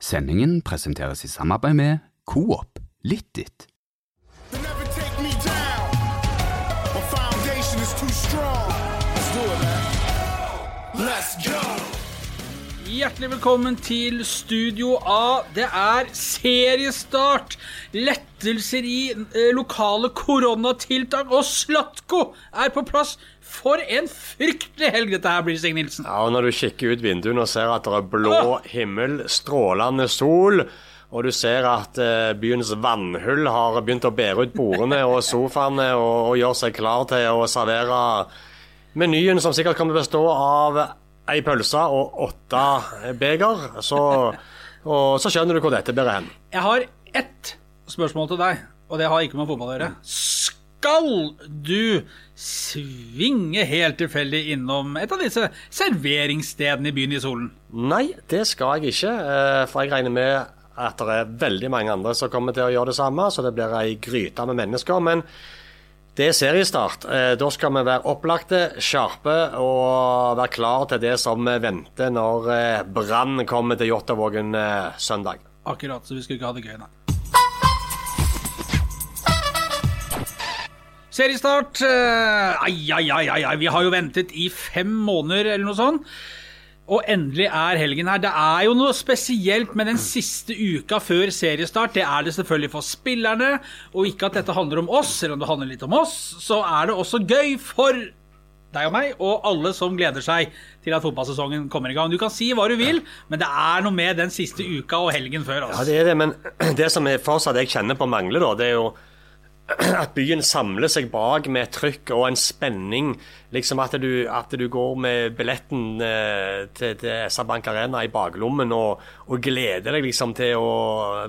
Sendingen presenteres i samarbeid med Coop Litt go. Hjertelig velkommen til Studio A. Det er seriestart. Lettelser i eh, lokale koronatiltak, og Slatko er på plass. For en fryktelig helg dette her blir, Stig Nilsen. Ja, og Når du kikker ut vinduene og ser at det er blå himmel, strålende sol, og du ser at eh, byens vannhull har begynt å bære ut bordene og sofaene og, og gjør seg klar til å servere menyen, som sikkert kommer til å bestå av ei pølse og åtte beger, så, og, så skjønner du hvor dette bærer hen. Jeg har ett spørsmål til deg, og det har ikke med fotball å gjøre. Skal du svinge helt tilfeldig innom et av disse serveringsstedene i byen i solen? Nei, det skal jeg ikke, eh, for jeg regner med at det er veldig mange andre som kommer til å gjøre det samme, så det blir ei gryte med mennesker. Men det er seriestart. Eh, Da skal vi være opplagte, sjarpe og være klar til det som venter når eh, Brann kommer til Jåttåvågen søndag. Akkurat, så vi skulle ikke ha det gøy, nei. Seriestart. eh, Ai, ai, ai, ai. Vi har jo ventet i fem måneder eller noe sånt. Og endelig er helgen her. Det er jo noe spesielt med den siste uka før seriestart. Det er det selvfølgelig for spillerne. Og ikke at dette handler om oss, selv om det handler litt om oss, så er det også gøy for deg og meg, og alle som gleder seg til at fotballsesongen kommer i gang. Du kan si hva du vil, men det er noe med den siste uka og helgen før. Ja, Altså. det er det, men det som jeg fortsatt jeg kjenner på mangler, da, det er jo at byen samler seg bak med et trykk og en spenning. Liksom at du, at du går med billetten eh, til, til SR Bank Arena i baklommen og, og gleder deg liksom til å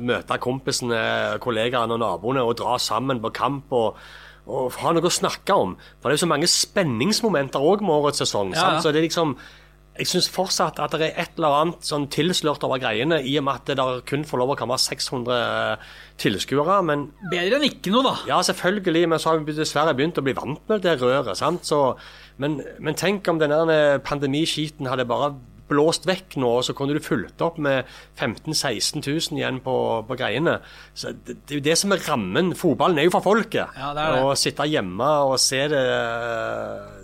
møte kompisene, kollegaene og naboene og dra sammen på kamp. og og ha noe å snakke om. For det er jo så mange spenningsmomenter òg med årets sesong. Ja, ja. Så det er liksom jeg syns fortsatt at det er et eller annet sånn tilslørt over greiene, i og med at det kun får lov å komme 600 tilskuere. Men Bedre enn ikke noe, da. ja, selvfølgelig, men så har vi dessverre begynt å bli vant med det røret. sant? Så, men, men tenk om den pandemiskiten hadde bare blåst vekk nå, og så kunne du fulgt opp med 15 000-16 000 igjen på, på greiene. Så det, det er jo det som er rammen. Fotballen er jo for folket. Ja, det er det. Å sitte hjemme og se det,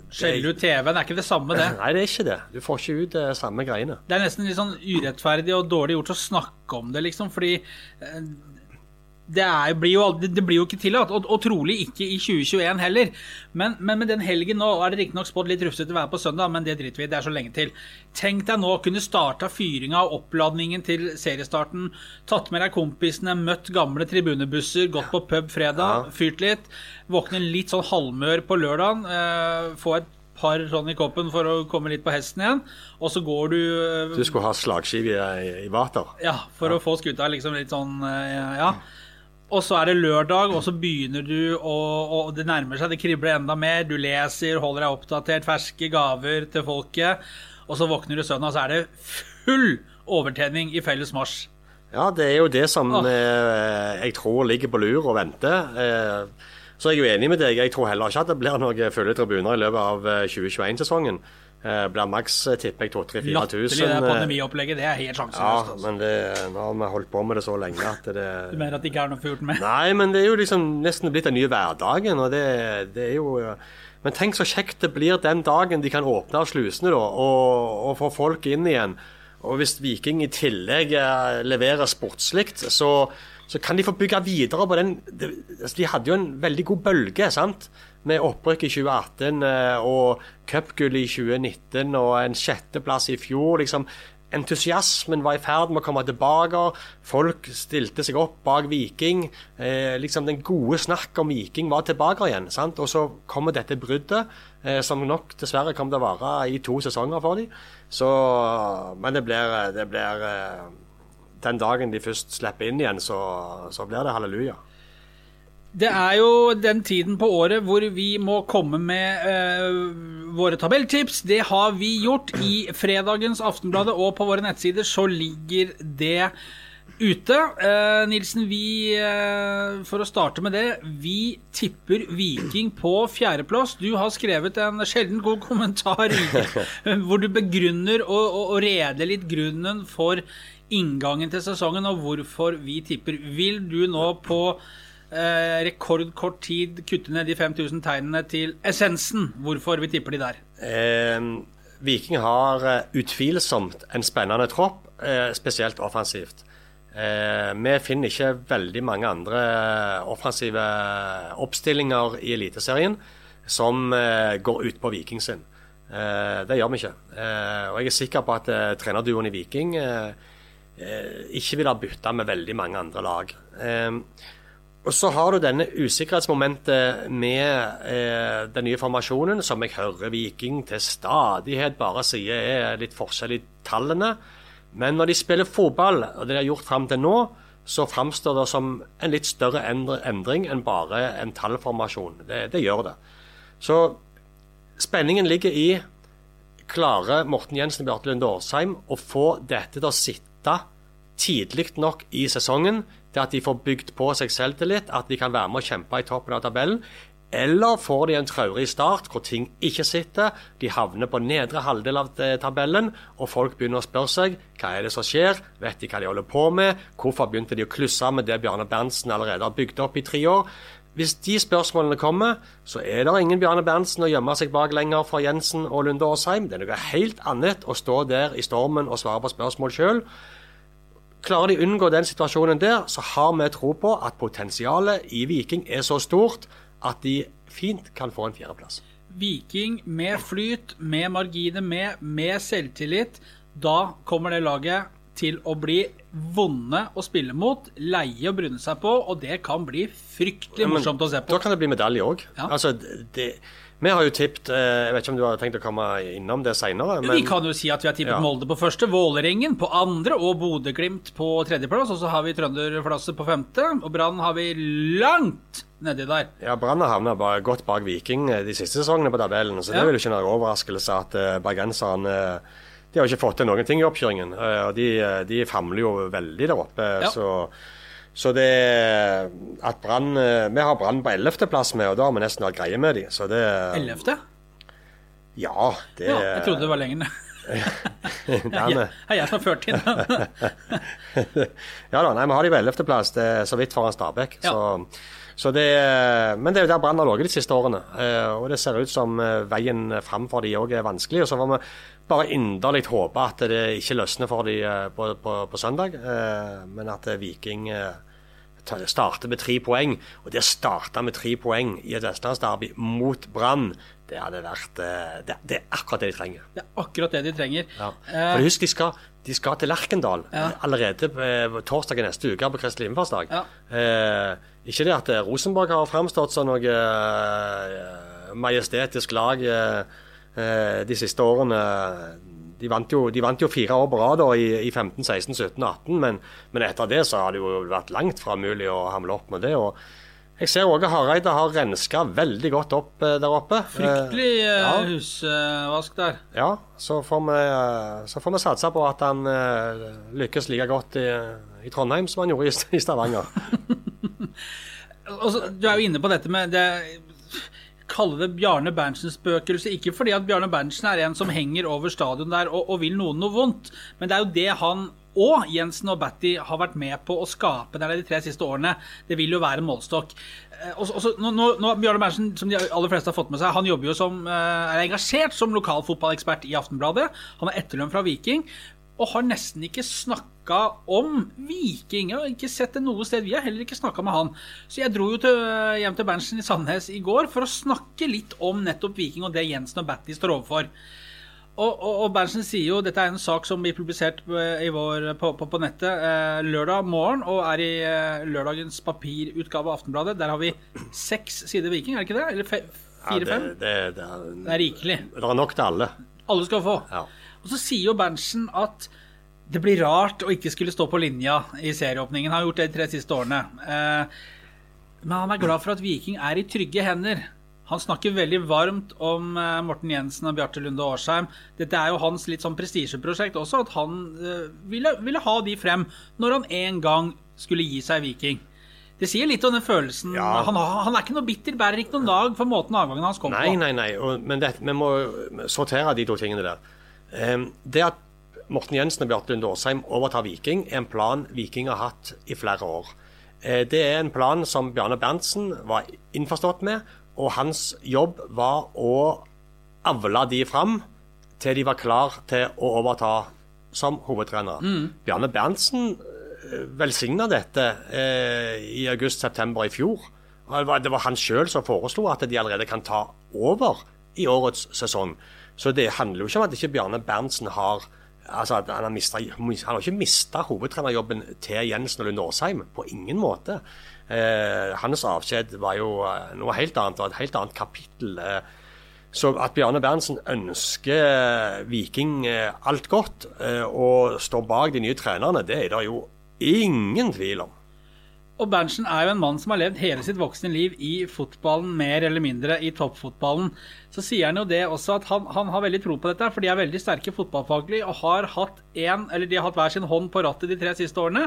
det Skjelle ut TV-en er ikke det samme, det. Nei, det er ikke det. Du får ikke ut det samme greiene. Det er nesten litt sånn urettferdig og dårlig gjort å snakke om det, liksom, fordi eh, det, er, blir jo det blir jo ikke tillatt, og, og trolig ikke i 2021 heller. Men, men med den helgen nå er det riktignok spådd litt rufsete vær på søndag, men det driter vi i, det er så lenge til. Tenk deg nå å kunne starta fyringa og oppladningen til seriestarten, tatt med deg kompisene, møtt gamle tribunebusser, gått på pub fredag, fyrt litt, våkne litt sånn halvmør på lørdagen, eh, få et par sånn i koppen for å komme litt på hesten igjen, og så går du eh, Du skulle ha slagskive i, i vater. ja, for å få skuta liksom litt sånn eh, Ja. Og så er det lørdag, og så begynner du, og, og det nærmer seg, det kribler enda mer. Du leser, holder deg oppdatert, ferske gaver til folket. Og så våkner du søndag, så er det full overtenning i felles marsj. Ja, det er jo det som eh, jeg tror ligger på lur og venter. Eh, så jeg er jo enig med deg. Jeg tror heller ikke at det blir noen fulle tribuner i løpet av eh, 2021-sesongen. Eh, blir maks, eh, tipper jeg, 2000-4000. Latterlig det pandemiopplegget. Det er helt Ja, sjanseløst. altså. men det, nå har vi holdt på med det så lenge at det Du mener at det ikke er noe furt med? Nei, men det er jo liksom nesten blitt den nye hverdagen, og det, det er jo Men tenk så kjekt det blir den dagen de kan åpne slusene, da, og, og få folk inn igjen. Og hvis Viking i tillegg eh, leverer sportslikt, så, så kan de få bygge videre på den altså, De hadde jo en veldig god bølge, sant? Med opprykk i 2018 eh, og cupgull i 2019 og en sjetteplass i fjor. liksom entusiasmen var i ferd med å komme tilbake. Folk stilte seg opp bak Viking. Eh, liksom Den gode snakk om Viking var tilbake igjen. sant? Og så kommer dette bruddet, eh, som nok dessverre kommer til å vare i to sesonger for dem. Men det blir, det blir eh, Den dagen de først slipper inn igjen, så, så blir det halleluja. Det er jo den tiden på året hvor vi må komme med uh, våre tabelltips. Det har vi gjort. I fredagens Aftenbladet og på våre nettsider så ligger det ute. Uh, Nilsen, vi uh, For å starte med det. Vi tipper Viking på fjerdeplass. Du har skrevet en sjelden god kommentar hvor du begrunner og, og, og reder litt grunnen for inngangen til sesongen og hvorfor vi tipper. Vil du nå på eh, rekordkort tid kutte ned de 5000 tegnene til essensen? Hvorfor vi tipper de der? Eh, Viking har eh, utvilsomt en spennende tropp, eh, spesielt offensivt. Eh, vi finner ikke veldig mange andre offensive oppstillinger i Eliteserien som eh, går ut på Viking sin. Eh, det gjør vi ikke. Eh, og jeg er sikker på at eh, trenerduoen i Viking eh, eh, ikke vil ha bytta med veldig mange andre lag. Eh, og så har du denne usikkerhetsmomentet med eh, den nye formasjonen, som jeg hører Viking til stadighet bare sier er litt forskjell i tallene. Men når de spiller fotball, og det de har gjort fram til nå, så framstår det som en litt større endring enn bare en tallformasjon. Det, det gjør det. Så spenningen ligger i klarer Morten Jensen og Bjarte Lunde Årsheim å få dette til å sitte tidlig nok i sesongen til at de får bygd på seg selvtillit, at de kan være med å kjempe i toppen av tabellen? Eller får de en traurig start hvor ting ikke sitter, de havner på nedre halvdel av eh, tabellen, og folk begynner å spørre seg hva er det som skjer, vet de hva de holder på med, hvorfor begynte de å klusse med det Bjarne Berntsen allerede har bygd opp i tre år? Hvis de spørsmålene kommer, så er det ingen Bjarne Berntsen å gjemme seg bak lenger for Jensen og Lunde Åsheim. Det er noe helt annet å stå der i stormen og svare på spørsmål sjøl. Klarer de å unngå den situasjonen der, så har vi tro på at potensialet i Viking er så stort at de fint kan få en fjerdeplass. Viking med flyt, med marginer med, med selvtillit. Da kommer det laget til å bli vonde å spille mot, leie å bryne seg på, og det kan bli fryktelig morsomt å se på. Da kan det bli medalje òg. Ja. Altså, det, vi har jo tippet eh, Jeg vet ikke om du har tenkt å komme innom det seinere, Vi kan jo si at vi har tippet Ja. Molde på første, Vålerengen på andre og Bodø-Glimt på tredjeplass. Og så har vi Trønderflasset på femte, og Brann har vi langt nedi der. Ja, Brann har havna godt bak Viking eh, de siste sesongene på tabellen, så Ja. det er vel ikke noen overraskelse at uh, bergenserne eh, de har ikke fått til noen ting i oppkjøringen. eh, og de, eh, de famler jo veldig der oppe. Ja. Så, så det at Brann eh, Vi har Brann på 11.-plass med, og da har vi nesten hatt greie med dem. Så det Ellevte? Ja, det Ja, jeg trodde det var lenger ned. Det er jeg som har ført inn den. Ja da, nei, vi har de på 11.-plass, det er så vidt foran Stabæk. Ja. Så, så det, men det er jo der Brann har ligget de siste årene. eh, Og det ser ut som eh, veien fram for de òg er vanskelig. Og så får vi bare inderlig håpe at det ikke løsner for de eh, på, på, på søndag, men at Viking starter med tre poeng. Og det å starte med tre poeng i et vestlandsderby mot Brann, det hadde vært eh, det, det er akkurat det de trenger. Det er akkurat det de trenger. Ja. Eh, For husk, de skal, de skal til Lerkendal Ja. eh, allerede på eh, torsdag i neste uke, på Kristelig Himmelfartsdag. Ja. Eh, ikke det at eh, Rosenborg har framstått som noe eh, majestetisk lag eh, eh, de siste årene. De vant jo, de vant jo fire år på rad i, i 15, 16, 17, 18, men, men etter det så har det jo vært langt fra mulig å hamle opp med det. og jeg ser Åge Hareide har renska veldig godt opp eh, der oppe. Fryktelig Eh, eh, ja. husvask der. Ja, så får vi, så får vi satse på at han eh, lykkes like godt i, i Trondheim som han gjorde i, i Stavanger. Altså, du er jo inne på dette med det Kalle det Bjarne Berntsens spøkelse. Ikke fordi at Bjarne Berntsen er en som henger over stadion der og, og vil noen noe vondt, men det er jo det han og Jensen og Batty har vært med på å skape der de tre siste årene. Det vil jo være målestokk. Også, og så- og så- nå, nå, nå, Bjarne Berntsen, som de aller fleste har fått med seg, han jobber jo som, eh, er engasjert som lokal fotballekspert i Aftenbladet. Han har etterlønn fra Viking. Og har nesten ikke snakka om Viking. Jeg har ikke sett det noe sted. Vi har heller ikke snakka med han. Så jeg dro jo til, hjem til Berntsen i Sandnes i går for å snakke litt om nettopp Viking og det Jensen og Batty står overfor. Og, og, og Berntsen sier jo dette er en sak som blir publisert i vår, på, på, på nettet eh, lørdag morgen, og er i eh, lørdagens papirutgave av Aftenbladet. Der har vi seks sider Viking, er det ikke det? Eller fe, fire-fem? det, det, det, er- det er rikelig. det er nok til alle. Alle skal få. Ja. Og så sier jo Berntsen at det blir rart å ikke skulle stå på linja i serieåpningen. Han har gjort det de tre siste årene. Eh, men han er glad for at Viking er i trygge hender. Han snakker veldig varmt om eh, Morten Jensen og Bjarte Lunde Årsheim. Dette er jo hans litt sånn prestisjeprosjekt også, at han eh, ville, ville ha de frem når han en gang skulle gi seg Viking. Det sier litt om den følelsen. Ja. Han, han er ikke noe bitter, bærer ikke noen lag for måten avgangen hans kom Nei, på. nei, nei. Og, men det, vi må sortere de to tingene der. Em, det at Morten Jensen og Bjarte Lund Aasheim overtar Viking, er en plan Viking har hatt i flere år. Eh, det er en plan som Bjarne Berntsen var innforstått med, og hans jobb var å avle de fram til de var klar til å overta som hovedtrenere. Bjarne Berntsen velsigna dette eh, i august-september i fjor. Det var han sjøl som foreslo at de allerede kan ta over i årets sesong. Så det handler jo ikke om at ikke Bjarne Berntsen har altså han har, mistet, han har ikke mista hovedtrenerjobben til Jensen og Lund Aasheim. På ingen måte. Eh, hans avskjed var jo eh, noe helt annet, og et helt annet kapittel. Eh, så at Bjarne Berntsen ønsker Viking eh, alt godt og står bak de nye trenerne, det er det jo ingen tvil om. Og Berntsen er jo en mann som har levd hele sitt voksne liv i fotballen, mer eller mindre i toppfotballen. Så sier han jo det også at han, han har veldig tro på dette, for de er veldig sterke fotballfaglig og har hatt en, eller de har hatt hver sin hånd på rattet de tre siste årene.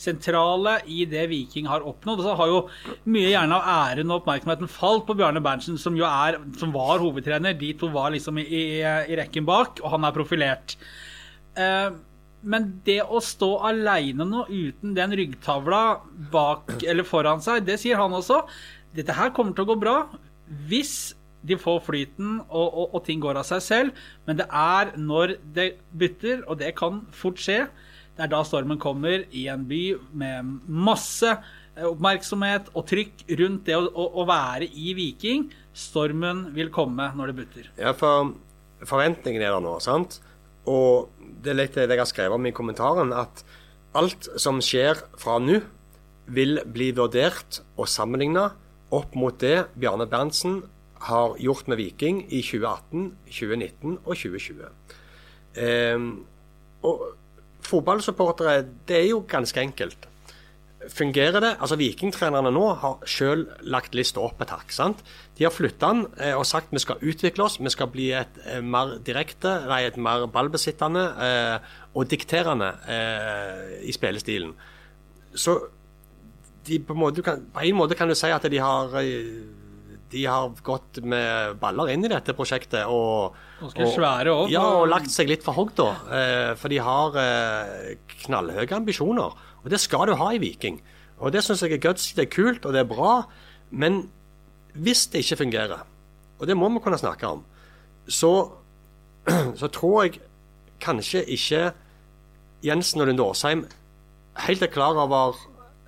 Sentrale i det Viking har oppnådd. Og så har jo mye gjerne av æren og oppmerksomheten falt på Bjarne Berntsen, som jo er, som var hovedtrener. De to var liksom i, i, i rekken bak, og han er profilert. Eh, men det å stå aleine nå uten den ryggtavla bak eller foran seg, det sier han også. Dette her kommer til å gå bra hvis de får flyten og, og, og ting går av seg selv. Men det er når det bytter, og det kan fort skje, det er da stormen kommer i en by med masse eh, oppmerksomhet og trykk rundt det å, å, å være i Viking. Stormen vil komme når det butter. Ja, for forventningene er der nå, sant? Og det er litt det jeg har skrevet om i kommentaren, at alt som skjer fra nå, vil bli vurdert og sammenligna opp mot det Bjarne Berntsen har gjort med Viking i 2018, 2019 og 2020. Eh, og fotballsupportere, det er jo ganske enkelt. Fungerer det? Altså Vikingtrenerne nå har selv lagt lista opp et hakk. sant? De har flytta den eh, og sagt vi skal utvikle oss, vi skal bli et eh, mer direkte, nei, et mer ballbesittende eh, og dikterende eh, i spillestilen. Så de på, en måte, kan, på en måte kan du si at de har eh, de har gått med baller inn i dette prosjektet. Og, Ganske svære òg. ja, og lagt seg litt for hogg, da. Eh, for de har knallhøye ambisjoner. Og det skal du ha i Viking. Og det syns jeg er gutsy, det er kult og det er bra. Men hvis det ikke fungerer, og det må vi kunne snakke om, så, så tror jeg kanskje ikke Jensen og Lunde Åsheim helt er klar over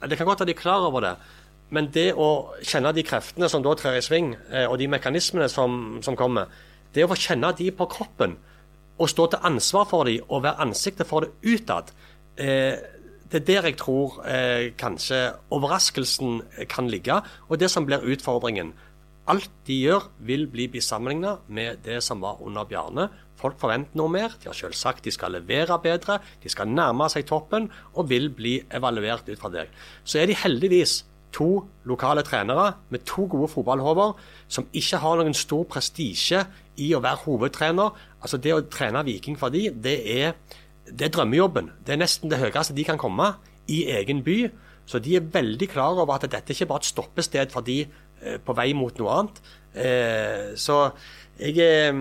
Det kan godt være de er klar over det, men det å kjenne de kreftene som da trer i sving, eh, og de mekanismene som, som kommer, det å få kjenne de på kroppen og stå til ansvar for de og være ansiktet for det utad, eh, det er der jeg tror eh, kanskje overraskelsen kan ligge, og det som blir utfordringen. Alt de gjør, vil bli sammenligna med det som var under Bjarne. Folk forventer noe mer. De har selv sagt de skal levere bedre, de skal nærme seg toppen og vil bli evaluert ut fra det. Så er de heldigvis to lokale trenere med to gode fotballhoder som ikke har noen stor prestisje i å være hovedtrener. Altså Det å trene Viking for de, det er, det er drømmejobben. Det er nesten det høyeste de kan komme i egen by. Så de er veldig klar over at dette ikke bare er et stoppested for de eh, på vei mot noe annet. Eh, så jeg, eh,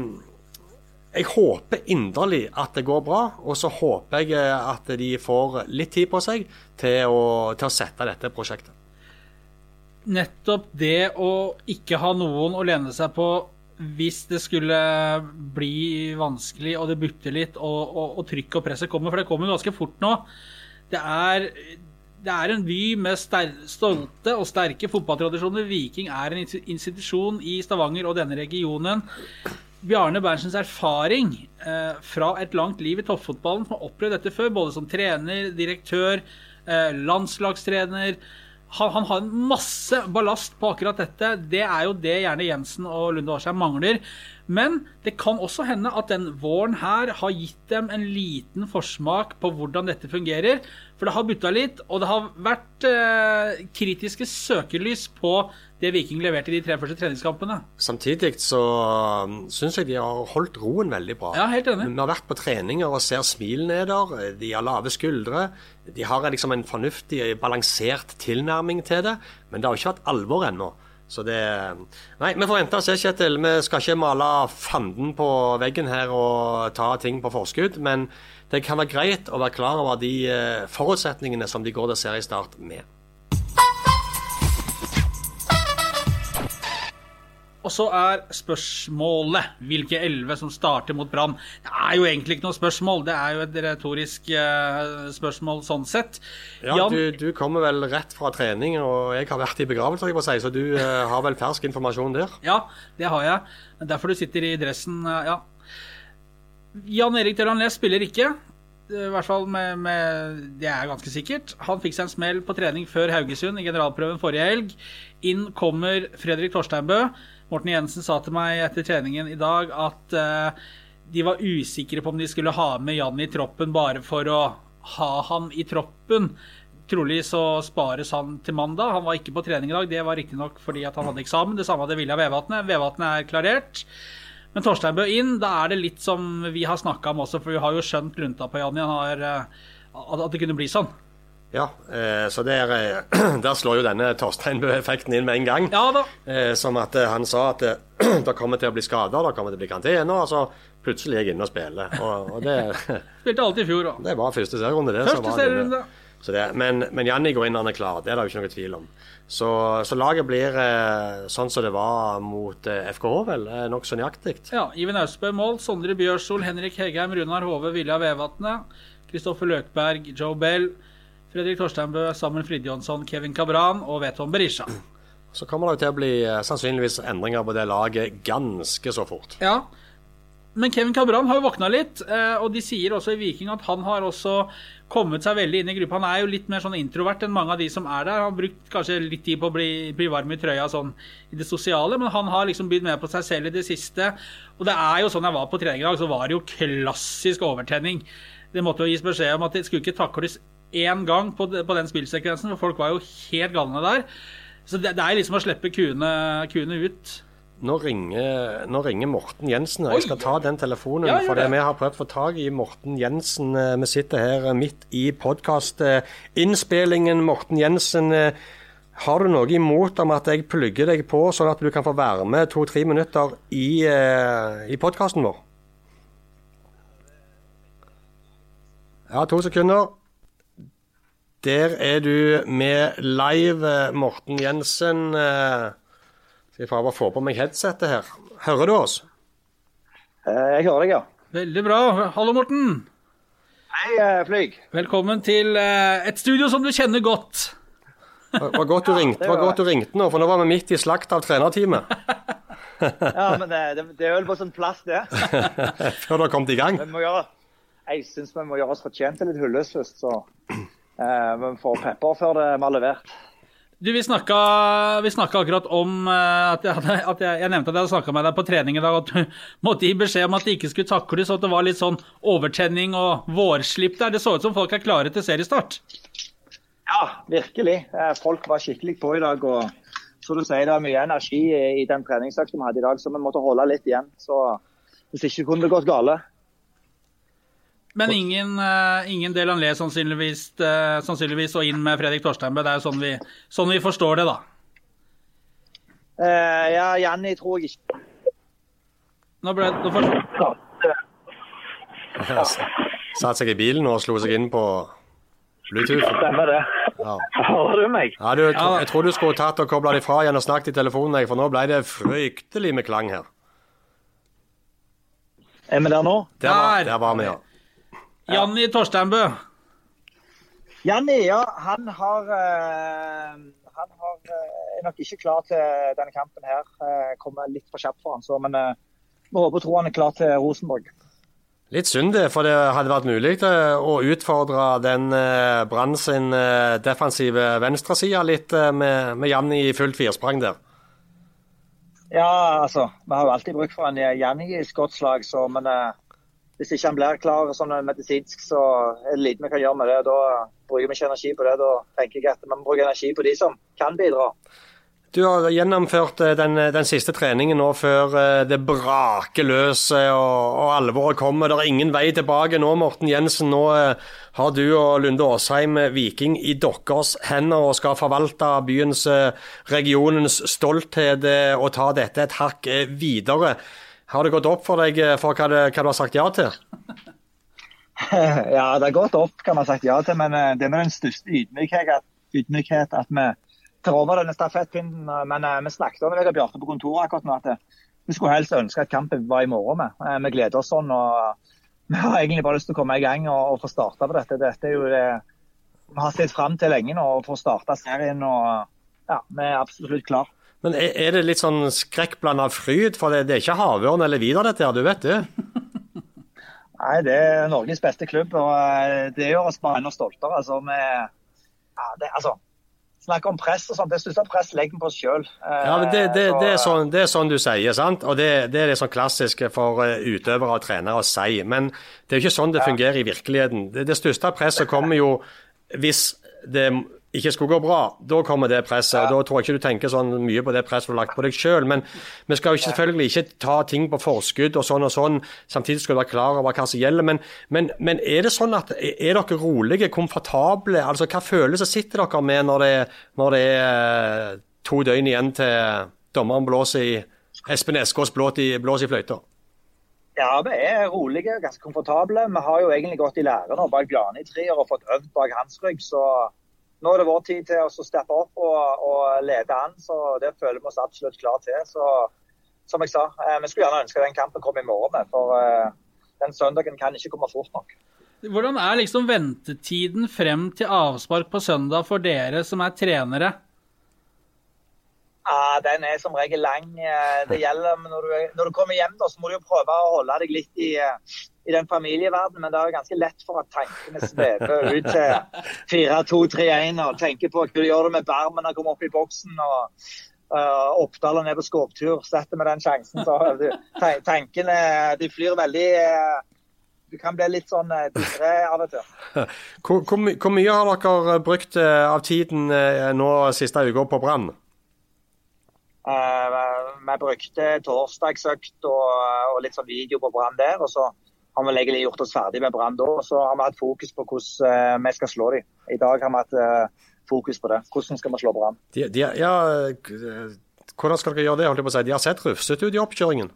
jeg håper inderlig at det går bra, og så håper jeg at de får litt tid på seg til å, til å sette dette prosjektet. nettopp det å ikke ha noen å lene seg på hvis det skulle bli vanskelig og det butter litt og, og, og trykket og presset kommer, for det kommer ganske fort nå. Det er, det er en by med stolte og sterke fotballtradisjoner. Viking er en institusjon i Stavanger og denne regionen. Bjarne Berntsens erfaring eh, fra et langt liv i toppfotballen, som har opplevd dette før, både som trener, direktør, eh, landslagstrener han, han, har masse ballast på akkurat dette. Det er jo det gjerne Jensen og Lunde Årsheim mangler. Men det kan også hende at den våren her har gitt dem en liten forsmak på hvordan dette fungerer. For det har butta litt, og det har vært eh, kritiske søkelys på det Viking leverte i de tre første treningskampene. Samtidig så syns jeg de har holdt roen veldig bra. Ja, helt enig. Vi har vært på treninger og ser smilene er der. De har lave skuldre. De har liksom en fornuftig, balansert tilnærming til det. Men det har jo ikke vært alvor ennå. Så det Nei, vi får vente og se, Kjetil. Vi skal ikke male fanden på veggen her og ta ting på forskudd. Men det kan være greit å være klar over de eh, forutsetningene som de går til seriestart med. Og så er spørsmålet hvilke elleve som starter mot Brann. Det er jo egentlig ikke noe spørsmål, det er jo et retorisk eh, spørsmål sånn sett. Ja, Jan, du, du kommer vel rett fra trening, og jeg har vært i begravelse, jeg må si, så du eh, har vel fersk informasjon der? Ja, det har jeg. Er Derfor du sitter i dressen, ja. Jan Erik Delanlés spiller ikke. I hvert fall med, med Det er ganske sikkert. Han fikk seg en smell på trening før Haugesund i generalprøven forrige helg. Inn kommer Fredrik Torsteinbø. Morten Jensen sa til meg etter treningen i dag at uh, de var usikre på om de skulle ha med Jan i troppen bare for å ha han i troppen. Trolig så spares han til mandag. Han var ikke på trening i dag. Det var riktignok fordi han hadde eksamen. Det samme hadde Vilja Vevatnet. Vevatnet er klarert. Men Torstein Bø inn, da er det litt som vi har snakka om også, for vi har jo skjønt lunta på Janni. Eh, at det kunne bli sånn. Ja, eh, så der, eh, der slår jo denne Torstein Bø-effekten inn med en gang. Ja da. Eh, som at han sa at det kommer til å bli skader, det kommer til å bli karantene. Og så plutselig er jeg inne og spiller. Og, og det, Spilte alt i fjor òg. det var første serierunde, det. Første serierunde. Så det, men, men Janni går inn, han er klar. Det er det jo ikke noe tvil om. Så, så laget blir eh, sånn som det var mot eh, FKH, vel. Eh, Nokså nøyaktig. Ja, Iven Austbø mål. Sondre Bjørsol, Henrik Hegheim, Runar Hove, Vilja Vevatnet. Kristoffer Løkberg, Joe Bell. Fredrik Torsteinbø, Samuel Fridjonsson, Kevin Cabran og Veton Berisha. Så kommer det til å bli eh, sannsynligvis endringer på det laget ganske så fort. Ja, men Kevin Cabran har jo våkna litt, eh, og de sier også i Viking at han har også kommet seg veldig inn i gruppa. Han er jo litt mer sånn introvert enn mange av de som er der. Han har brukt kanskje litt tid på å bli, bli varm i trøya sånn i det sosiale, men han har liksom bydd med på seg selv i det siste. Og det er jo sånn jeg var på trening i dag, så var det jo klassisk overtenning. Det måtte jo gis beskjed om at det skulle ikke takles én gang på, på den spillsekvensen, for folk var jo helt galne der. Så det, det er liksom å slippe kuene, kuene ut. Nå ringer, nå ringer Morten Jensen. Jeg skal ta den telefonen. Ja, for det. vi har prøvd å få tak i Morten Jensen. Eh, Vi sitter her eh, midt i podkastinnspillingen. Morten Jensen, eh, har du noe imot om at jeg plugger deg på, sånn at du kan få være med to-tre minutter i, i podkasten vår? Ja, to sekunder. Der er du med live, Morten Jensen. Skal jeg å få på meg headsetet her. Hører du oss? Eh, Jeg hører deg, ja. Veldig bra. Hallo, Morten. Hei, eh, Flyg. Velkommen til eh, et studio som du kjenner godt. Det var godt du ringte, det var godt du ringte nå, for nå var vi midt i slakt av trenerteamet. Ja, men det, det, er vel på sånn plass, det. Før du har kommet i gang. Vi må gjøre, jeg syns vi må gjøre oss fortjent til litt hyllest først, så eh, vi får pepper før det vi har levert. Du, Vi snakka, vi snakka akkurat om eh, at, jeg, hadde, at jeg, jeg nevnte at jeg hadde snakka med deg på trening i dag, at du måtte gi beskjed om at det ikke skulle takles, og at det var litt sånn overtenning og vårslipp der. Det så ut som folk er klare til seriestart. Ja, virkelig. Eh, Folk var skikkelig på i dag. og så du sier Det var mye energi i, den treningsøkta vi hadde i dag, så vi måtte holde litt igjen. så Hvis ikke kunne det gått gale. Men ingen, uh, ingen Delanlé sannsynligvis, uh, sannsynligvis og inn med Fredrik Torsteinbø. Det er jo sånn vi, sånn vi forstår det, da. Uh, ja, Janni tror jeg ikke Nå ble nå forstår- Satt seg i bilen og slo seg inn på Bluetooth. stemmer det. Ja. Hører du meg? Ja, du, jeg tror du skulle tatt og kobla deg fra igjen og snakket i telefonen, for nå ble det fryktelig med klang her. Er vi der nå? Der var, der var vi, ja. Janni Torsteinbø. Janni, ja, han har eh, Han har, eh, er nok ikke klar til denne kampen her. Eh, kommer litt for kjapt for han, så, men vi håper og tror han er klar til Rosenborg. Litt synd det, for det hadde vært mulig å utfordre den Brann sin defensive venstreside litt med, med Janni i fullt firsprang der. Ja, altså, vi har jo alltid bruk for en Janni i skottslag, så men hvis ikke han blir klar sånn medisinsk, så er det lite vi kan gjøre med det. Da bruker vi ikke energi på det. Da tenker jeg at vi må bruke energi på de som kan bidra. Du har gjennomført eh, den, den siste treningen nå før eh, det braker løs eh, og, og alvoret kommer. Det er ingen vei tilbake nå, Morten Jensen. Nå eh, har du og Lunde Åsheim eh, Viking i deres hender og skal forvalte byens, eh, regionens stolthet eh, og ta dette et hakk eh, videre. Har det gått opp for deg eh, for hva, det, hva du har sagt ja til? Ja, det har gått opp, hva vi har sagt ja til. Men eh, det med den største ydmykhet, ydmykhet at vi tar over denne stafettpinnen. Men eh, vi snakket om det Vegard Bjarte på kontoret akkurat nå, at vi skulle helst ønske at kampen var i morgen. med. Vi gleder oss sånn. og Vi har egentlig bare lyst til å komme i gang og, og få starta på dette. Dette er jo det vi har sett fram til lenge nå, å få starta serien. og ja, Vi er absolutt klar. Men er, det litt sånn skrekkblanda fryd? For det, det er ikke havørn eller videre, dette her, du vet det? Nei, Det er Norges beste klubb, og eh, det gjør oss bare enda stoltere. Altså, vi, ja, det, altså, Snakke om press og sånt. Det største press legger vi på oss sjøl. Ja, men det, det, det, er sånn, det er sånn du sier, sant? Og det, det er det sånn klassiske for eh, utøvere og trenere å si. Men det er jo ikke sånn det fungerer i virkeligheten. Det, det største presset kommer jo hvis det ikke skulle gå bra. Da kommer det presset. og Da tror jeg ikke du tenker sånn mye på det presset du har lagt på deg sjøl. Men vi skal jo ikke, selvfølgelig ikke ta ting på forskudd og sånn og sånn. Samtidig skal du være klar over hva som gjelder. Men, men, men er det sånn at er dere rolige, komfortable? Altså, Hva følelser sitter dere med når det, når det er to døgn igjen til dommeren blåser i Espen Eskås blåser i, blås i fløyta? Ja, vi er rolige, ganske komfortable. Vi har jo egentlig gått i lære nå bak Glane i tre år og fått øvd bak hans rygg. Så nå er det vår tid til å steppe opp og, og lede an. Så det føler vi oss absolutt klar til. Så som jeg sa, eh, vi skulle gjerne ønske den kampen kom i morgen, med, for eh, den søndagen kan ikke komme fort nok. Hvordan er liksom ventetiden frem til avspark på søndag for dere som er trenere? Ja, Den er som regel lang. Eh, Det gjelder når du, når du kommer hjem, da, så må du jo prøve å holde deg litt i, i den familieverdenen. Men det er jo ganske lett for at tankene svever ut til 4-2-3-1 og tenker på hva du gjør med Barmen når han kommer opp i boksen. og uh, Oppdal er på skåptur. Setter med den sjansen. så du, Tankene de flyr veldig uh, Du kan bli litt sånn uh, dyre av og til. Hvor, hvor, my- hvor mye har dere brukt uh, av tiden eh, nå siste uka på Brann? Eh, vi brukte torsdagsøkt og, og litt sånn video på Brann der. og så har vi egentlig gjort oss ferdig med Brann da. Og så har vi hatt fokus på hvordan eh, vi skal slå dem. I dag har vi hatt eh, fokus på det. Hvordan skal vi slå Brann? Ja, eh, hvordan skal dere gjøre det? holdt jeg på å si? De har sett rufsete ut i oppkjøringen.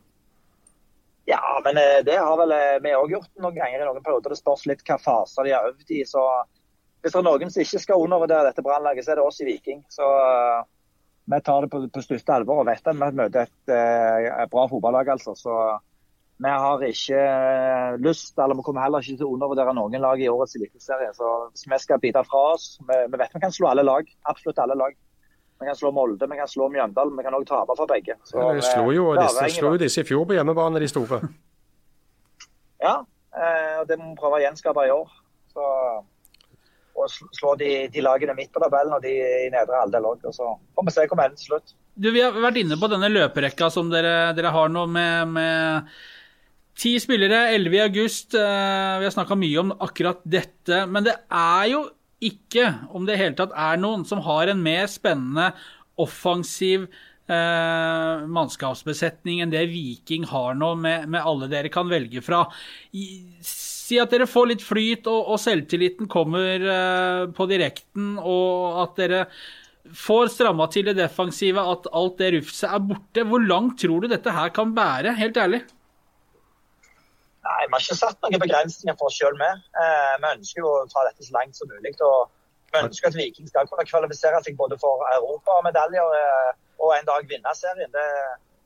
Ja, men det har vel vi òg gjort noen ganger i noen perioder. Det spørs litt hva faser de har øvd i. så Hvis det er noen som ikke skal undervurdere dette brannlaget, så er det oss i Viking. Så uh, vi tar det på, på største alvor og vet at vi møter et uh, bra fotballag, altså. Så vi har ikke eh, lyst, eller vi kommer heller ikke til å undervurdere noen lag i årets eliteserie. Så hvis vi skal bite fra oss Vi, vi vet vi kan slå alle lag. Absolutt alle lag. Vi kan slå Molde, vi kan slå Mjøndalen, vi kan òg tape for begge. Så, Ja, vi slo jo eh, disse, slo disse i fjor på hjemmebane, de store. Ja, eh, og det må vi prøve å gjenskape i år. Så, og slå de, de lagene midt på tabellen og de i nedre halvdel òg. Så får vi se hvor vi ender til slutt. Du, Vi har vært inne på denne løperekka som dere, dere har nå, med, med ti spillere, 11 i august. Eh, Vi har snakka mye om akkurat dette. Men det er jo ikke, om det i hele tatt er noen, som har en mer spennende offensiv eh, mannskapsbesetning enn det Viking har nå, med, med alle dere kan velge fra. Si at dere får litt flyt, og, og selvtilliten kommer eh, på direkten, og at dere får stramma til det defensive, at alt det rufset er borte. Hvor langt tror du dette her kan bære, helt ærlig? Nei, Vi har ikke satt noen begrensninger for oss sjøl med. Eh, vi ønsker jo å ta dette så langt som mulig. og Vi ønsker at Viking skal kunne kvalifisere seg både for europamedaljer eh, og en dag vinne serien. Det,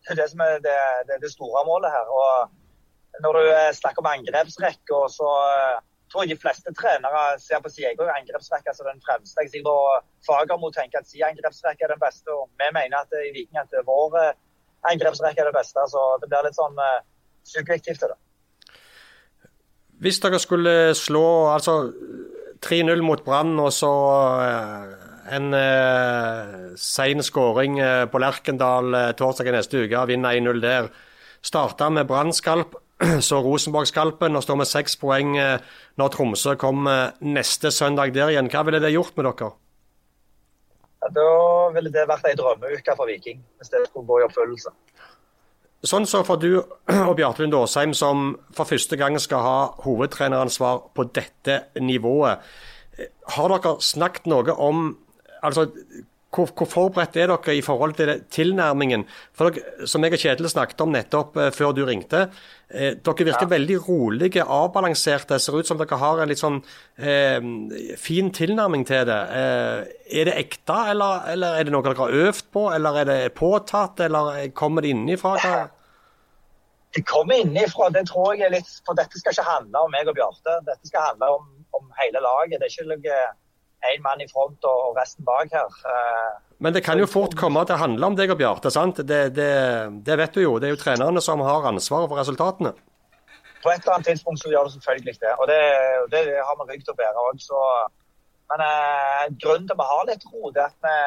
det er det som er det, det, det store målet her. Og når du eh, snakker om angrepsrekke, så eh, tror jeg de fleste trenere ser på sin egen angrepsrekke som den fremste. Jeg sier på Fagermo tenker at sin angrepsrekke er den beste, og vi mener at eh, i Viking at vår eh, angrepsrekke er det beste. Så det blir litt sånn subjektivt. det da. Hvis dere skulle slå altså 3-0 mot Brann og så eh, en eh, sein skåring eh, på Lerkendal eh, i neste uke, vinner 1-0 der. Starta med Brann-skalp, så Rosenborg-skalpen, og står med seks poeng eh, når Tromsø kommer neste søndag der igjen. Hva ville det gjort med dere? Ja, Da ville det vært ei drømmeuke for Viking, hvis det skulle gå i oppfyllelse. Sånn så får du og Bjarte Lund som for første gang skal ha hovedtreneransvar på dette nivået. Har dere snakket noe om altså, hvor, hvor forberedt er dere i forhold til det, tilnærmingen? For dere, Som jeg og Kjetil snakket om nettopp eh, før du ringte. Eh, dere virker veldig rolige, avbalanserte. Ser ut som dere har en litt sånn eh, fin tilnærming til det. Eh, er det ekte, eller, eller, er det noe dere har øvd på? Eller er det påtatt, eller kommer det innifra? Det kommer innenfra, det tror jeg er litt For dette skal ikke handle om meg og Bjarte. Dette skal handle om, om hele laget. Det er ikke noe én mann i front og resten bak her. Eh, Men det kan jo fort komme til å handle om deg og Bjarte, sant? Det, det, det, vet du jo. Det er jo trenerne som har ansvaret for resultatene. På et eller annet tidspunkt så gjør det selvfølgelig det. Og det, det har vi rygg til å bære òg, Men eh, grunnen til at vi har litt ro, det er at vi,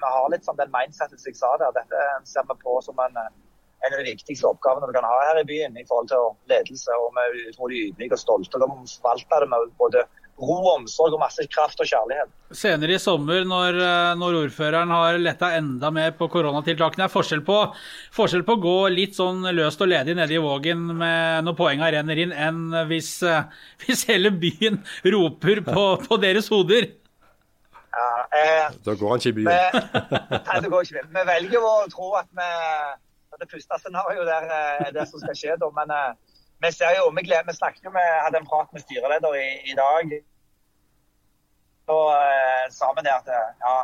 vi har litt sånn den mindsetet som jeg sa der. Dette ser vi på som en, en av de viktigste oppgavene vi kan ha her i byen i forhold til ledelse. Og vi er utrolig ydmyke og stolte. Må vi forvalte det med både ro og omsorg og masse kraft og kjærlighet. Senere i sommer, når, eh, når ordføreren har letta enda mer på koronatiltakene, er forskjell på, forskjell på å gå litt sånn løst og ledig nede i Vågen med når poenga renner inn, enn hvis, eh, hvis hele byen roper på, på deres hoder. Ja, eh, Da går han ikke i vi, byen. nei, det går ikke. Vi velger å tro at vi Det første scenarioet der eh, er det som skal skje, da. Men eh, vi ser jo, vi, gleder, vi snakket jo med, hadde en prat med styreleder i, i dag. Og eh, sa vi det at eh, ja,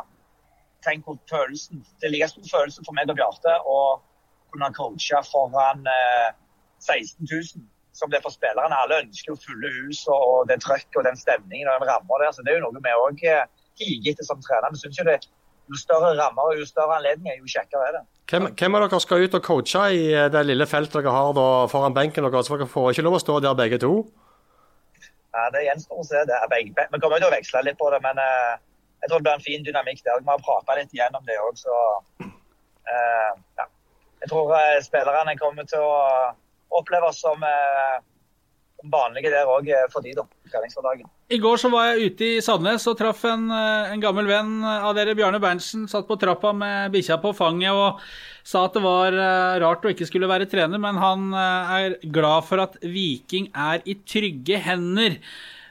tenk på følelsen Det like stor følelse for meg og Bjarte å kunne coache foran eh, 16 000 som det er for spillerne. Alle ønsker jo fulle hus og, det trøkk og den stemningen og den ramma der. Så det er jo noe vi òg higer etter som trener. Vi syns jo det jo større rammer og jo større anledninger, jo kjekkere er det. Hvem, hvem av dere skal ut og coache i eh, det lille feltet dere har da, foran benken deres? Dere får ikke lov å stå der begge to? Ja, det gjenstår å se. det. Vi kommer til å veksle litt på det, men eh, jeg tror det blir en fin dynamikk der. Vi har prata litt igjennom det òg, så eh, ja. Jeg tror eh, spillerne kommer til å oppleve oss som vanlige der òg for de, da. Treningshverdagen. I går så var jeg ute i Sandnes og traff en, en gammel venn av dere, Bjarne Berntsen. Satt på trappa med bikkja på fanget og sa at det var eh, rart å ikke skulle være trener, men han eh, er glad for at Viking er i trygge hender.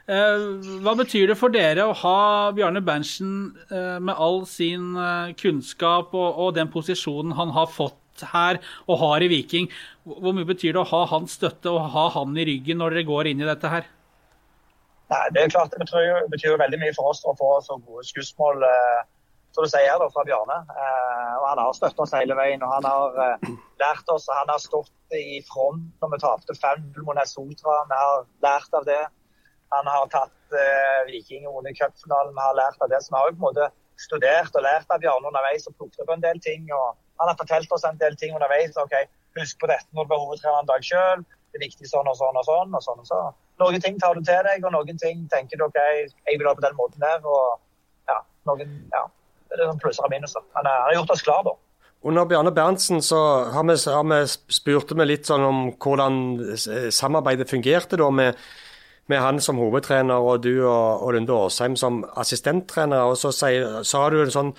Eh, Hva betyr det for dere å ha Bjarne Berntsen med all sin kunnskap og den posisjonen han har fått her og har i Viking? Hvor mye betyr det å ha hans støtte og ha han i ryggen når dere går inn i dette her? Nei, det er klart det betyr, betyr veldig mye for oss å få så gode skussmål eh, som du sier da, fra Bjarne. Eh, og Han har støttet oss hele veien og han har eh, lært oss. og Han har stått i front når vi tapte 5-0 mot Sotra. Vi har lært av det. Han har tatt eh, Viking vunnet cupfinalen. Vi har lært av det. Så vi har på en måte studert og lært av Bjarne underveis og plukket opp en del ting. og Han har fortalt oss en del ting underveis. ok, Husk på dette når du blir hovedtrener en dag sjøl. Det er viktig sånn og sånn og sånn. og sånn og sånn. Noen ting tar du til deg, og noen ting tenker du OK, jeg vil ha på den måten der. og ja, noen, ja, plusser og minuser. Men han har gjort oss klar, da. Under Bjarne Berntsen så har vi, har vi spurte vi litt sånn om hvordan samarbeidet fungerte da med, med han som hovedtrener og du og, og Lunde Årsheim som assistenttrener. og Så sa du en sånn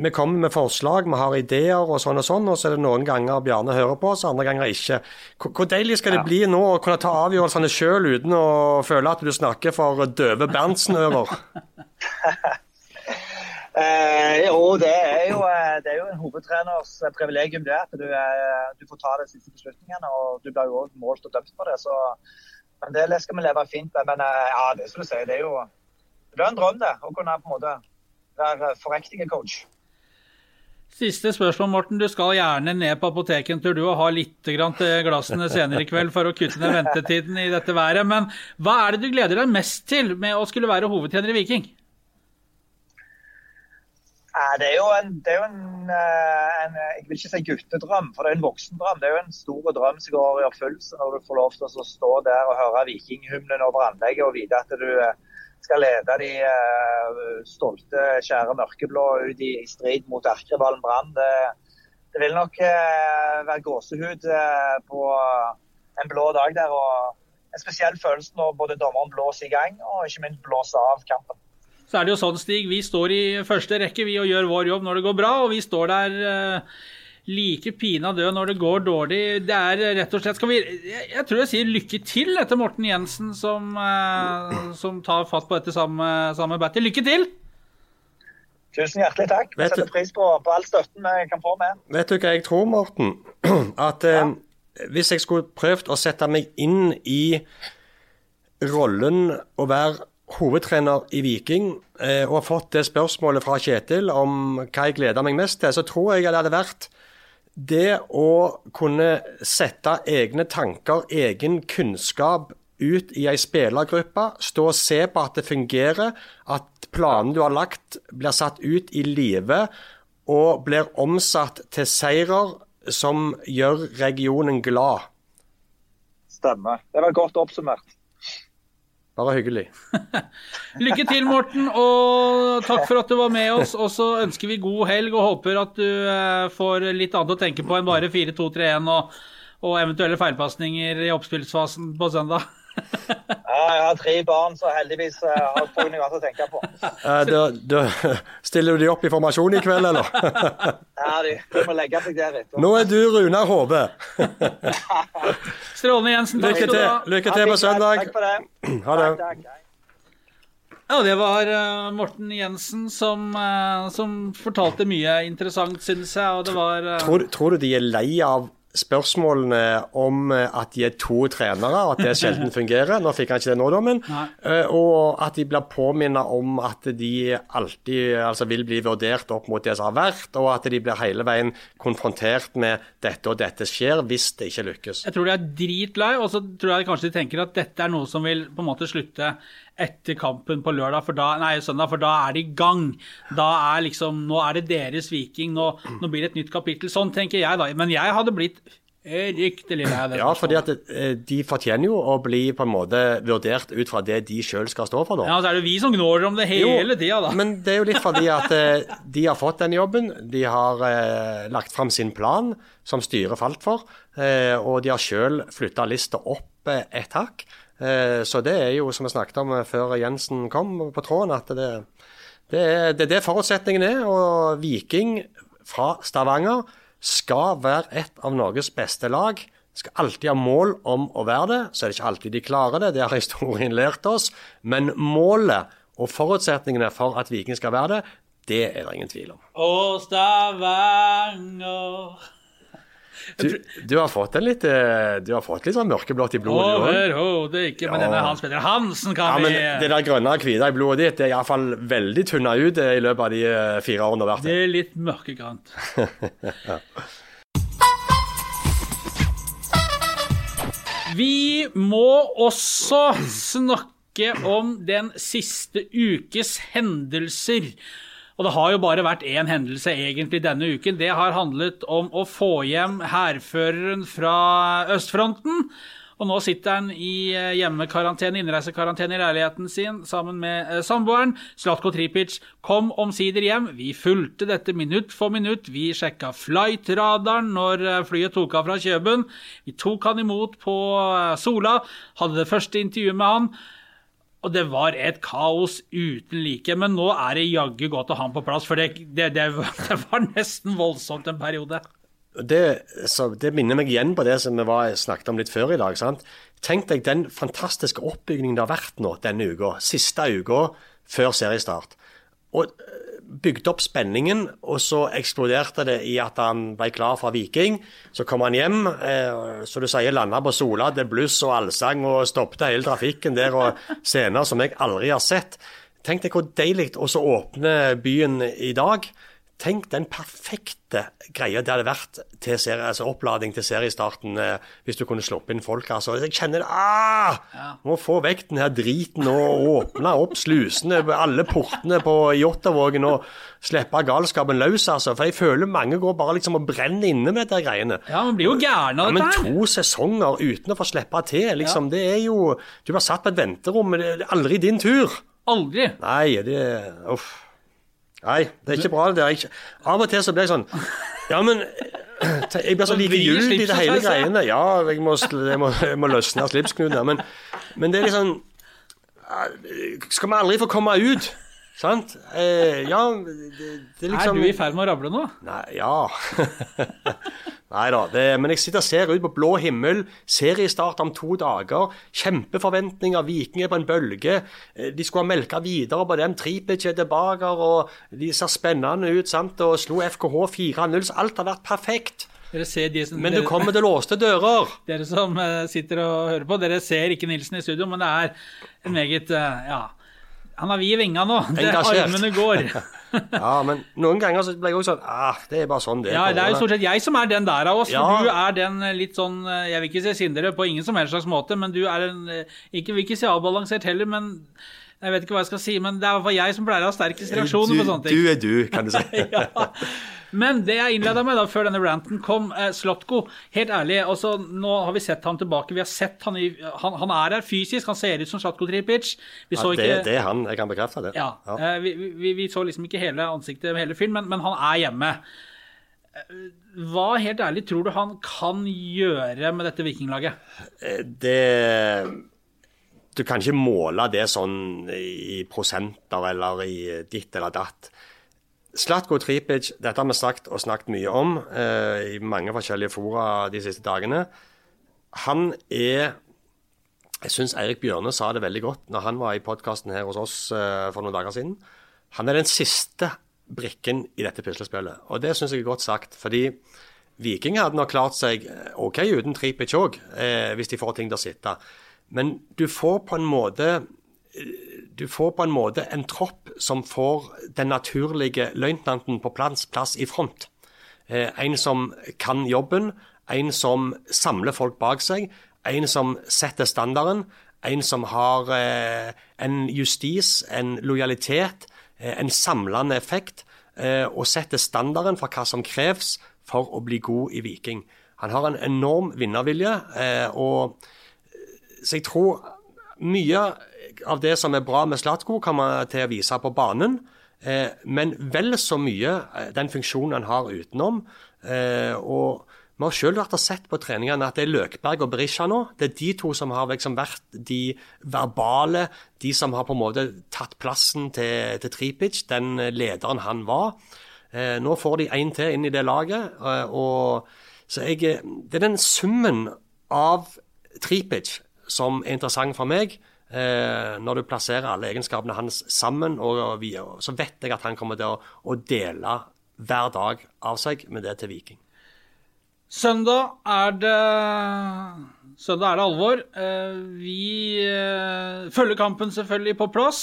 Vi kommer med forslag, vi har ideer og sånn og sånn, og så er det noen ganger Bjarne hører på oss, andre ganger ikke. Hvor, deilig skal det bli nå å kunne ta avgjørelsene sjøl uten å føle at du snakker for døve Berntsen-ører? Eh, jo, det er jo, eh, det er jo en hovedtreners privilegium det at du, eh, du får ta de siste beslutningene. og Du blir jo også målt og dømt på det. så men Det skal vi leve fint med. Men eh, ja, det skal du si, det er jo det blir en drøm det, å kunne på en måte være forriktig coach. Siste spørsmål, Morten. Du skal gjerne ned på apoteket en tur du og ha litt til glassene senere i kveld for å kutte ned ventetiden i dette været. Men hva er det du gleder deg mest til med å skulle være hovedtrener i Viking? Eh, Det er jo en, er jo en, eh, en jeg vil ikke si guttedrøm, for det er en voksendrøm. Det er jo en stor drøm som går i oppfyllelse når du får lov til å stå der og høre vikinghymnen over anlegget og vite at du eh, skal lede de eh, stolte, kjære mørkeblå ut i, strid mot erkerivalen Brann. Det, det vil nok eh, være gåsehud eh, på en blå dag der. og En spesiell følelse når både dommeren blåser i gang og ikke minst blåser av kampen. Så er det jo sånn, Stig, vi står i første rekke vi og gjør vår jobb når det går bra, og vi står der eh, like pinadø når det går dårlig. Det er rett og slett skal vi, jeg, jeg tror jeg sier lykke til etter Morten Jensen, som, eh, som tar fatt på dette samme, samme battet. Lykke til! Tusen hjertelig takk. Du- setter pris på, på all støtten vi kan få med. Vet du hva jeg tror, Morten? At eh, hvis jeg skulle prøvd å sette meg inn i rollen å være hovedtrener i Viking, eh, og fått det spørsmålet fra Kjetil om hva jeg gleder meg mest til, så tror jeg det hadde vært det å kunne sette egne tanker, egen kunnskap ut i ei spillergruppe, stå og se på at det fungerer, at planen du har lagt blir satt ut i live og blir omsatt til seirer som gjør regionen glad. Stemmer. Det var godt oppsummert. Bare hyggelig. Lykke til, Morten, og takk for at du var med oss. Og så ønsker vi god helg og håper at du eh, får litt annet å tenke på enn bare 4-2-3-1 og, og eventuelle feilpasninger i oppspillsfasen på søndag. Ja, jeg har tre barn, så heldigvis eh, har jeg noe annet å tenke på. Eh, da, da, stiller du de opp i formasjon i kveld, eller? Ja, de, de må legge seg der etter. Nå er du Runar Hove. Strålende, Jensen. Takk Lykke skal du til, ha. lykke til på søndag. Takk for det. Ha det. Takk, takk. Ja, det var uh, Morten Jensen som, uh, som fortalte mye interessant, synes jeg. Og det var uh... Tror, tror du de er lei av spørsmålene om eh, at de er to trenere, og at det sjelden fungerer? Nå fikk han ikke det nå, da, men eh, Og at de blir påminnet om at de alltid altså, vil bli vurdert opp mot det som har vært, og at de blir hele veien konfrontert med dette og dette skjer, hvis det ikke lykkes. Jeg tror de er dritlei, og så tror jeg kanskje de tenker at dette er noe som vil på en måte slutte etter kampen på lørdag, for da, nei, søndag, for da er de i gang. Da er liksom, Nå er det deres Viking, nå, nå blir det et nytt kapittel. Sånn tenker jeg, da. Men jeg hadde blitt Riktig lei det. Ja, fordi at eh, de fortjener jo å bli på en måte vurdert ut fra det de sjøl skal stå for, da. Ja, så er det vi som gnår om det hele tida, da. Men det er jo litt fordi at eh, de har fått den jobben. De har eh, lagt fram sin plan, som styret falt for. Eh, og de har sjøl flytta lista opp eh, et hakk. Eh, så det er jo, som vi snakket om eh, før Jensen kom på tråden, at det, det, er, det forutsetningen er. Og Viking fra Stavanger skal være et av Norges beste lag. Skal alltid ha mål om å være det. Så er det ikke alltid de klarer det, det har historien lært oss. Men målet og forutsetningene for at Viking skal være det, det er det ingen tvil om. Å, Stavanger Du, du har fått en litt eh, Du har fått litt sånn mørkeblått i blodet. Overhodet ikke, men Ja. denne Hans Petter Hansen Ja, vi men Det der grønne og hvite i blodet ditt det er iallfall veldig tynna ut eh, i løpet av de eh, fire årene du har vært Det er litt mørkegrønt. Vi må også snakke om den siste ukes hendelser. Og det har jo bare vært én hendelse egentlig denne uken. Det har handlet om å få hjem hærføreren fra østfronten. Og nå sitter han i eh, hjemmekarantene, innreisekarantene i leiligheten sin sammen med eh, samboeren. Slatko Tripic kom omsider hjem. Vi fulgte dette minutt for minutt. Vi sjekka flightradaren når eh, flyet tok av fra Kjøben. Vi tok han imot på Sola, hadde det første intervjuet med han. Og det var et kaos uten like, men nå er det jaggu godt å ha han på plass, for det, det, det, det var nesten voldsomt en periode. Det, så, det minner meg igjen på det som vi var, snakket om litt før i dag. sant? Tenk deg den fantastiske oppbyggingen det har vært nå denne uka, siste uka før seriestart. Og bygde opp spenningen, og så eksploderte det i at han ble klar for Viking. Så kom han hjem, eh, så du sier, landa på Sola, det bluss og allsang, og stoppet hele trafikken der, og scener som jeg aldri har sett. Tenk deg hvor deilig å åpne byen i dag. Tenk den perfekte greia det hadde vært til serie, altså opplading til seriestarten eh, hvis du kunne sluppet inn folk. altså. Jeg kjenner det ah, Må få vekk den her driten og åpne opp slusene, alle portene på Jåttåvågen og slippe galskapen løs. altså. For jeg føler mange går bare liksom og brenner inne med dette greiene. Ja, man blir jo gæren Ja, av men dette her. to sesonger uten å få slippe til, liksom, det er jo Du blir satt på et venterom, men det er aldri din tur. Aldri. Nei, det Uff. Nei, det er ikke bra det der. Jeg, av og til så blir jeg sånn Ja, men Jeg blir så Vrir likegyldig i det hele greiene. Ja, jeg må, jeg må, jeg må løsne slipsknuten men, men det er liksom Skal vi aldri få komme ut? Sant? Eh, ja, det, det liksom Er du i ferd med å rable nå? Nei, ja. Nei da. det- Men jeg sitter og ser ut på blå himmel. Seriestart om to dager. Kjempeforventninger. Viking er på en bølge. Eh, De skulle ha melka videre på den. Tripic er tilbake, og de ser spennende ut. sant? Og slo FKH 4-0. Så alt har vært perfekt. Dere ser de som, Men du kommer til låste dører. dere som eh, sitter og hører på, dere ser ikke Nilsen i studio, men det er en meget eh, Ja. Han har vid vinga nå. Det, er armene går. Ja, men noen ganger så blir jeg også sånn ah, Det er bare sånn det er. Ja, det er jo stort sett jeg som er den der av oss. Ja. For du er den eh, litt sånn eh, Jeg vil ikke si sindre på ingen som helst slags måte, men du er en eh, Ikke vil ikke si avbalansert heller, men jeg vet ikke hva jeg skal si, men det er i hvert fall jeg som pleier å ha sterkest reaksjoner på sånne ting. Du er du, kan du si. ja. Men det jeg innleda med da, før denne ranten kom, eh, Slotko, helt ærlig altså, Nå har vi sett han tilbake. Vi har sett han, i, han, han er her fysisk. Han ser ut som Slotko Tripic. Vi så Ja, det, ikke det er han. Jeg kan bekrefte det. ja, eh, vi, vi, vi så liksom ikke hele ansiktet med hele filmen, men, men han er hjemme. Eh, Hva helt ærlig tror du han kan gjøre med dette vikinglaget? det Du kan ikke måle det sånn i prosenter eller i ditt eller datt. Slatko Tripic, dette har vi sagt og snakket mye om eh, i mange forskjellige fora de siste dagene. Han er Jeg syns Eirik Bjørne sa det veldig godt når han var i podkasten her hos oss eh, for noen dager siden. Han er den siste brikken i dette puslespillet, og det syns jeg er godt sagt. fordi Viking hadde nok klart seg eh, OK uten Tripic òg, eh, hvis de får ting til å sitte. Men du får på en måte du får på en måte en tropp som får den naturlige løytnanten på plass, plass i front. Eh, en som kan jobben, en som samler folk bak seg, en som setter standarden, en som har eh, en justis, en lojalitet, eh, en samlende effekt, eh, og setter standarden for hva som kreves for å bli god i Viking. Han har en enorm vinnervilje, eh, og så jeg tror mye av det som er bra med Slatko, kommer til å vise på banen. Eh, men vel så mye eh, den funksjonen han har utenom. Eh, og vi har selv vært og sett på treningene at det er Løkberg og Berisha nå. Det er de to som har liksom vært de verbale, de som har på en måte tatt plassen til, til Tripic, den lederen han var. Eh, nå får de én til inn i det laget. og så jeg, Det er den summen av Tripic som er interessant for meg. Eh, når du plasserer alle egenskapene hans sammen, og, og vi, så vet jeg at han kommer til å, å dele hver dag av seg med det til Viking. Søndag er det Søndag er det alvor. Eh, Vi eh, følger kampen selvfølgelig på plass.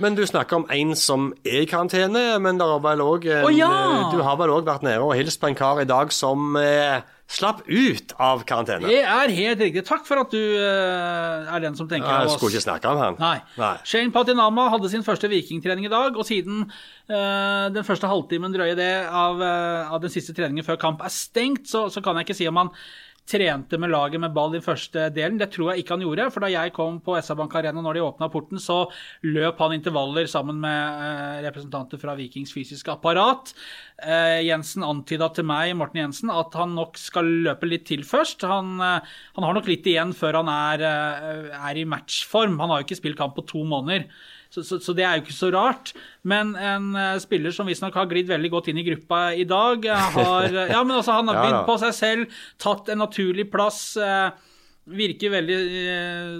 Men du snakker om en som er i karantene, men der er vel også Å, ja! du har vel òg vært nede og hilst på en kar i dag som eh, slapp ut av karantene? Det er helt riktig. Takk for at du uh, er den som tenker av oss. jeg skulle ikke snakke om han. Nei. Nei. Shane Patinama hadde sin første vikingtrening i dag, og siden uh, den første halvtimen drøye det av, uh, av den siste treningen før kamp er stengt, så, så kan jeg ikke si om han trente med laget med ball i første delen. Det tror jeg ikke han gjorde, for da jeg kom på SR-Bank Arena når de åpna porten, så løp han intervaller sammen med eh, representanter fra Vikings fysiske apparat. Eh, Jensen antyda til meg, Morten Jensen, at han nok skal løpe litt til først. Han, eh, han har nok litt igjen før han er, er i matchform. Han har jo ikke spilt kamp på to måneder. Så, så, så det er jo ikke så rart. Men en eh, spiller som visstnok har glidd veldig godt inn i gruppa i dag, eh, har Ja, men altså, han har bydd på seg selv, tatt en naturlig plass. eh, Virker veldig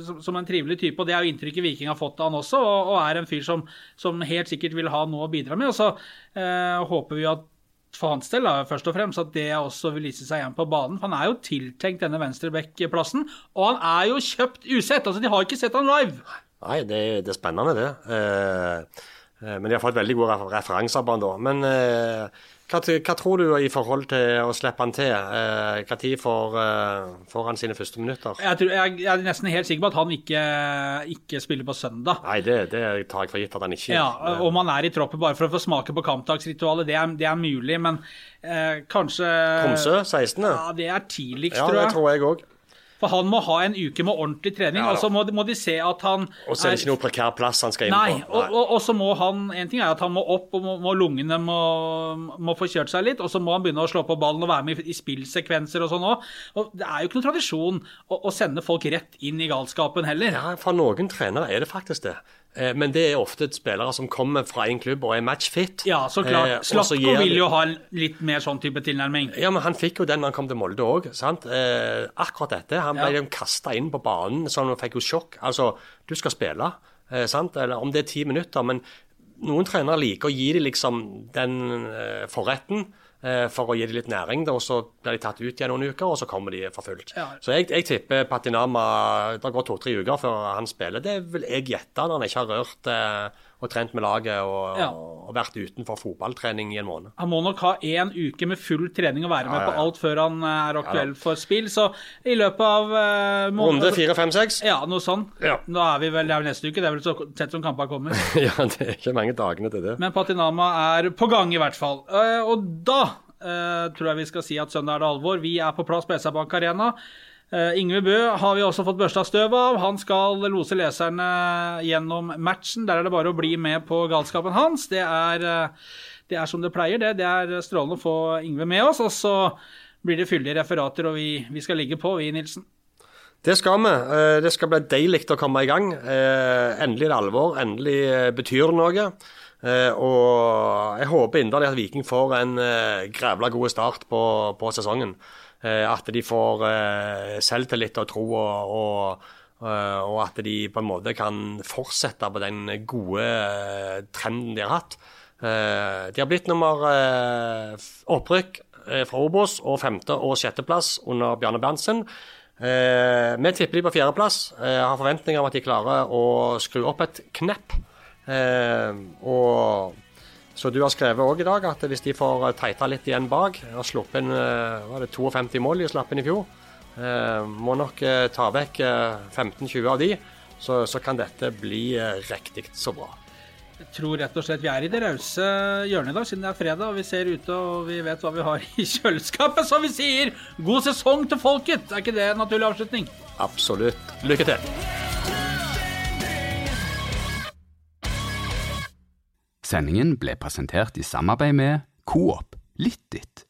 som, som en trivelig type, og det er jo inntrykket Viking har fått av han også. Og, og er en fyr som, som helt sikkert vil ha noe å bidra med. Og så eh, håper vi at for hans del, da, først og fremst, at det også vil vise seg igjen på banen. For han er jo tiltenkt denne venstreback-plassen, og han er jo kjøpt usett. Altså, de har ikke sett han live. Nei, det, det er spennende, det. Eh, eh, men de har fått veldig gode refer- referanser på han da. Men eh, hva, hva tror du i forhold til å slippe han til? Eh, tid får, eh, får han sine første minutter? Jeg, tror, jeg, jeg er nesten helt sikker på at han ikke, ikke spiller på søndag. Nei, det, det tar jeg for gitt at han ikke Ja. Om han er i troppen bare for å få smake på kampdagsritualet, det er, det er mulig, men eh, kanskje Tromsø, 16. Ja, det er tidligst, Ja, tror det tror jeg òg. For han må ha en uke med ordentlig trening, Ja, og så må, de- må de se at han Og så er det ikke noe prekær plass han skal inn Nei, på. og, og, og så må han En ting er at han må opp, og må, må lungene må, må få kjørt seg litt, og så må han begynne å slå på ballen og være med i, i spillsekvenser og sånn òg. Og det er jo ikke noen tradisjon å, å sende folk rett inn i galskapen heller. Ja, For noen trenere er det faktisk det. Eh, Men det er ofte spillere som kommer fra en klubb og er matchfit. Ja, så Eh, klart. og Slatko gir vil jo ha litt mer sånn type tilnærming. Ja, men han fikk jo den da han kom til Molde òg. Eh, akkurat dette. Han ble Ja. kasta inn på banen, så han fikk jo sjokk. Altså, du skal spille, eh, sant? Eller om det er ti minutter. Men noen trenere liker å gi dem liksom den eh, forretten. Eh, For å gi dem litt næring, og så blir de tatt ut igjen noen uker, og så kommer de for fullt. Ja. Så jeg, jeg tipper Patinama Det går to-tre uker før han spiller. Det vil jeg gjette når han ikke har rørt eh, og trent med laget og, Ja. og vært utenfor fotballtrening i en måned. Han må nok ha én uke med full trening og være med Ja, ja, på alt før han eh, er aktuell for spill. Så i løpet av uh, måneden- Runde fire, fem, seks? Ja, noe sånn. Ja. Nå er vi vel, Det er vel neste uke. Det er vel så tett som kampene kommer. Ja, det er ikke mange dagene til det. Men Patinama er på gang, i hvert fall. Uh, og da uh, tror jeg vi skal si at søndag er det alvor. Vi er på plass på SR Bank Arena. Uh, Ingve Bø har vi også fått børsta støv av. Han skal lose leserne gjennom matchen. Der er det bare å bli med på galskapen hans. Det er, eh, det er som det pleier, det. Det er strålende å få Ingve med oss. Og så blir det fyldige referater, og vi, vi skal ligge på, vi, Nilsen. Det skal vi. Eh, Det skal bli deilig å komme i gang. Endelig er det alvor. Endelig betyr det noe. Og jeg håper inderlig at Viking får en eh, grævla god start på, på sesongen. Eh, At de får eh, selvtillit og tro, og, og, eh, og at de på en måte kan fortsette på den gode trenden de har hatt. De har blitt nummer opprykk fra Obos og femte- og sjetteplass under Bjarne Berntsen. Vi tipper de på fjerdeplass. Har forventninger om at de klarer å skru opp et knepp. Og så du har skrevet òg i dag at hvis de får teita litt igjen bak, og sluppet inn eh, var det 52 mål de slapp inn i fjor, eh, må nok eh, ta vekk eh, 15-20 av de, så, så kan dette bli eh, riktig så bra. Jeg tror rett og slett vi er i det rause hjørnet i dag, siden det er fredag og vi ser ute og vi vet hva vi har i kjøleskapet. Så vi sier god sesong til folket! Er ikke det en naturlig avslutning? Absolutt. Lykke til. Sendingen ble presentert i samarbeid med Coop Litt ditt.